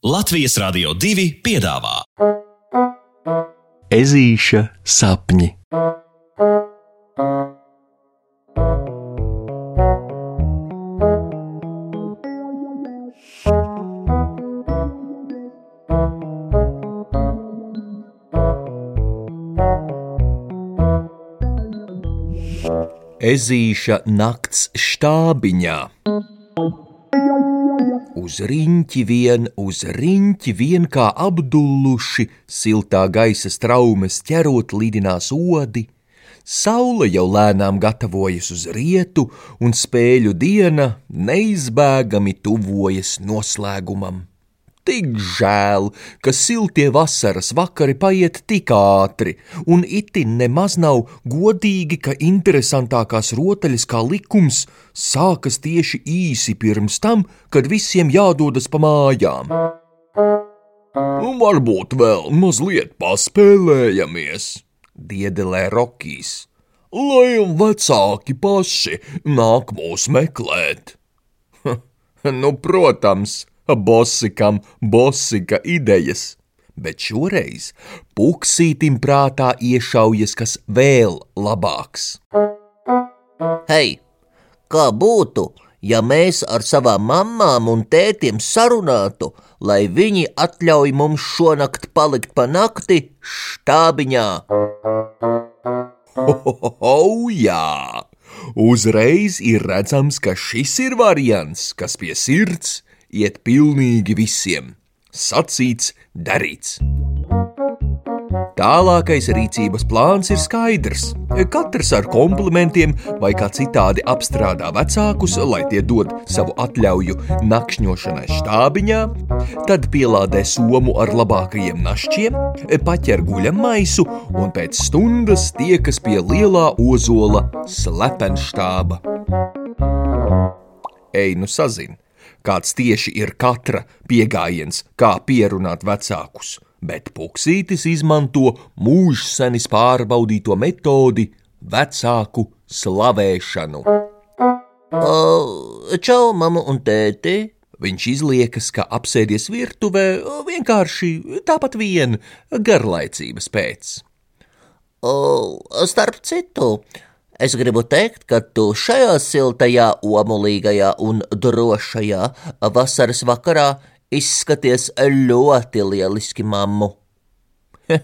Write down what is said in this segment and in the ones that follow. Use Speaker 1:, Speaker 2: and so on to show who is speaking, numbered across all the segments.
Speaker 1: Latvijas Rādio 2 piedāvā
Speaker 2: Ezīša sapņi. Ezīša nakts štābiņā. Uz riņķi vien, uz riņķi vien kā apdulluši, siltā gaisa straumes ķerot lidinās odi. Saule jau lēnām gatavojas uz rietu, un spēļu diena neizbēgami tuvojas noslēgumam. Tik žēl, ka siltie vasaras vakari paiet tik ātri, un itin nemaz nav godīgi, ka interesantākās rotaļas kā likums sākas tieši īsi pirms tam, kad visiem jādodas pa mājām. Un varbūt vēl mazliet paspēlējamies, diedelē Rokijs, lai vecāki paši nāk mūs meklēt. nu, protams, Bosikam bosika idejas, bet šoreiz puksītim prātā iešaujas kas vēl labāks.
Speaker 3: Hei, kā būtu, ja mēs ar savām mamām un tētiem sarunātu, lai viņi atļauj mums šonakt palikt pa nakti štābiņā?
Speaker 2: Oh, jā! Uzreiz ir redzams, ka šis ir variants, kas pie sirds iet pilnīgi visiem. Sacīts, darīts. Tālākais rīcības plāns ir skaidrs. Katrs ar komplimentiem vai kā citādi apstrādā vecākus, lai tie dod savu atļauju nakšņošanai štābiņā, tad pielādē somu ar labākajiem našķiem, paķer guļam maisu un pēc stundas tiekas pie lielā ozola slepenštāba. Ej, nu sazin! Kāds tieši ir katra pieejams, kā pierunāt vecākus, bet puksītis izmanto mūžsenis pārbaudīto metodi - vecāku slavēšanu.
Speaker 3: Čau, mamu un tēti!
Speaker 2: Viņš izliekas, ka apsēdies virtuvē vienkārši tāpat vien garlaicības pēc.
Speaker 3: O, starp citu, Es gribu teikt, ka tu šajā siltajā, omulīgajā un drošajā vasaras vakarā izskaties ļoti lieliski, mammu.
Speaker 2: He,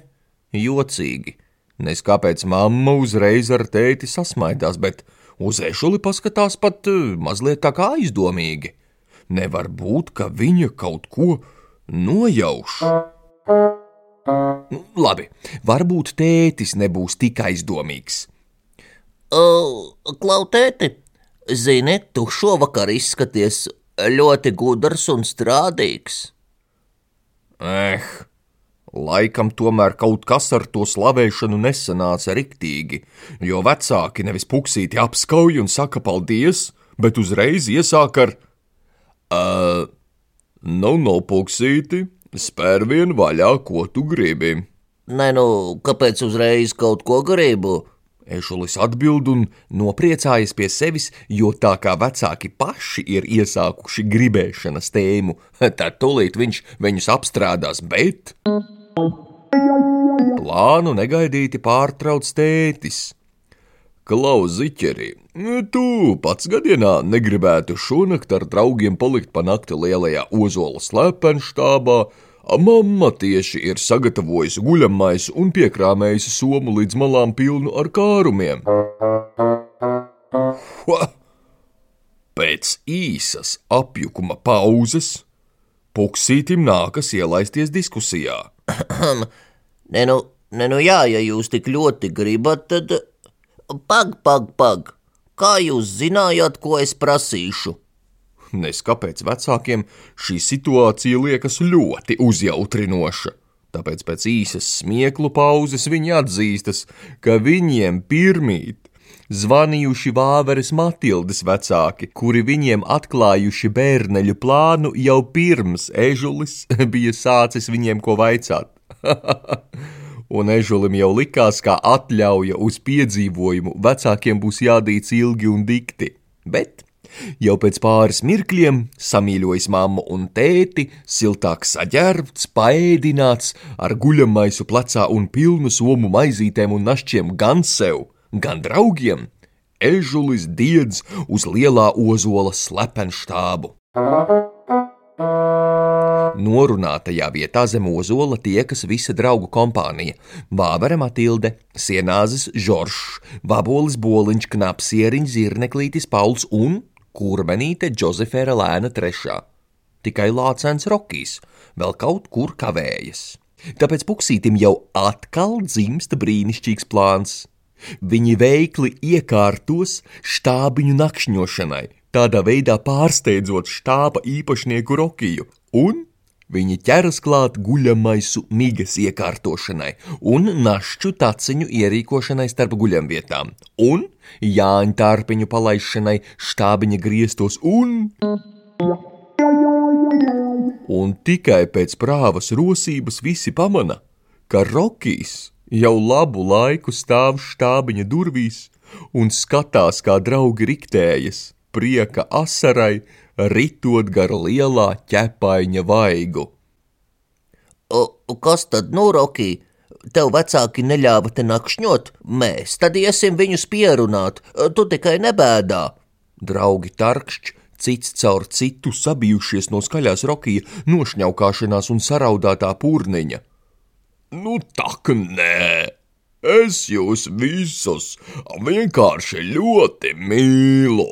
Speaker 2: jocīgi. Nes kāpēc mamma uzreiz ar tēti sasmaidās, bet uz ešuli paskatās pat eh, mazliet tā kā aizdomīgi. Nevar būt, ka viņa kaut ko nojauš. Labi, varbūt tētis nebūs tik aizdomīgs.
Speaker 3: Klautēti, zini, tu šovakar izskaties ļoti gudrs un strādīgs.
Speaker 2: Eh, laikam tomēr kaut kas ar to slavēšanu nesanāca riktīgi, jo vecāki nevis puksīti apskauj un saka paldies, bet uzreiz iesāk ar: uh, Nu, no puksīti, spēr vien vaļā, ko tu gribi.
Speaker 3: Nē, nu, kāpēc uzreiz kaut ko gribu?
Speaker 2: Ešulis atbild un nopriecājas pie sevis, jo tā kā vecāki paši ir iesākuši gribēšanas tēmu, tad tūlīt viņš viņus apstrādās, bet plānu negaidīti pārtrauc tētis. Klaus Ziķeri, tu pats gadienā negribētu šonakt ar draugiem palikt pa nakti lielajā ozola slēpenštābā, Mamma tieši ir sagatavojusi guļamais un piekrāmējusi somu līdz malām pilnu ar kārumiem. Ha! Pēc īsas apjukuma pauzes Puksītim nākas ielaisties diskusijā.
Speaker 3: Nē, nu, ne, nu jā, ja jūs tik ļoti gribat, tad pag, pag, pag. Kā jūs zinājāt, ko es prasīšu?
Speaker 2: Nes kāpēc vecākiem šī situācija liekas ļoti uzjautrinoša. Tāpēc pēc īsas smieklu pauzes viņi atzīstas, ka viņiem pirmīt zvanījuši Vāveres Matildes vecāki, kuri viņiem atklājuši bērneļu plānu jau pirms ežulis bija sācis viņiem ko vaicāt. Un ežulim jau likās, ka atļauja uz piedzīvojumu vecākiem būs jādīts ilgi un dikti. Bet Jau pēc pāris mirkļiem samīļojis mammu un tēti, siltāk saģērbts, paēdināts, ar guļamaisu plecā un pilnu somu maizītēm un našķiem gan sev, gan draugiem, ežulis diedz uz lielā ozola slepenštābu. Norunātajā vietā zem ozola tiekas visa draugu kompānija - Vāvera Matilde, Sienāzes Žoržs, Vabolis Boliņš, Knapsieriņš, Zirneklītis Pauls un kurmenīte Džozefēra Lēna trešā. Tikai lācens Rokijs vēl kaut kur kavējas. Tāpēc puksītim jau atkal dzimsta brīnišķīgs plāns. Viņi veikli iekārtos štābiņu nakšņošanai, tādā veidā pārsteidzot štāba īpašnieku Rokiju, un Viņi ķeras klāt guļamaisu migas iekārtošanai un našķu taciņu ierīkošanai starp guļamvietām, un jāņa tārpiņu palaišanai štābiņa griestos un. Un tikai pēc prāvas rosības visi pamana, ka Rokijs jau labu laiku stāv štābiņa durvīs un skatās, kā draugi riktējas, prieka asarai, ritot gar lielā ķepaiņa vaigu.
Speaker 3: O, kas tad, nu, Roki? Tev vecāki neļāva te nakšņot, mēs tad iesim viņus pierunāt, tu tikai nebēdā.
Speaker 2: Draugi tarkšķi, cits caur citu sabijušies no skaļās rokija, nošņaukāšanās un saraudātā pūrniņa. Nu, tak nē! Es jūs visus vienkārši ļoti mīlu!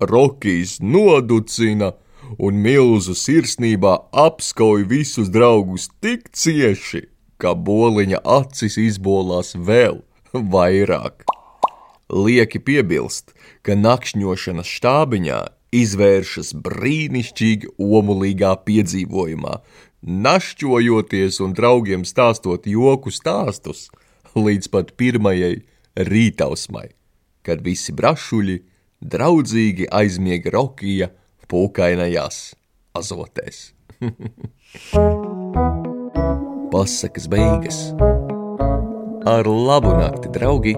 Speaker 2: Rokijs noducina un milzu sirsnībā apskauj visus draugus tik cieši, ka boliņa acis izbolās vēl vairāk. Lieki piebilst, ka nakšņošanas štābiņā izvēršas brīnišķīgi omulīgā piedzīvojumā, našķojoties un draugiem stāstot joku stāstus līdz pat pirmajai rītausmai, kad visi brašuļi draudzīgi aizmiega Rokija pūkainajās azotēs. Pasakas beigas ar labu nakti, draugi!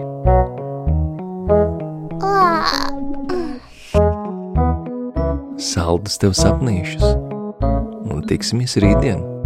Speaker 2: Saldus tev sapnīšus un tiksimies rītdien!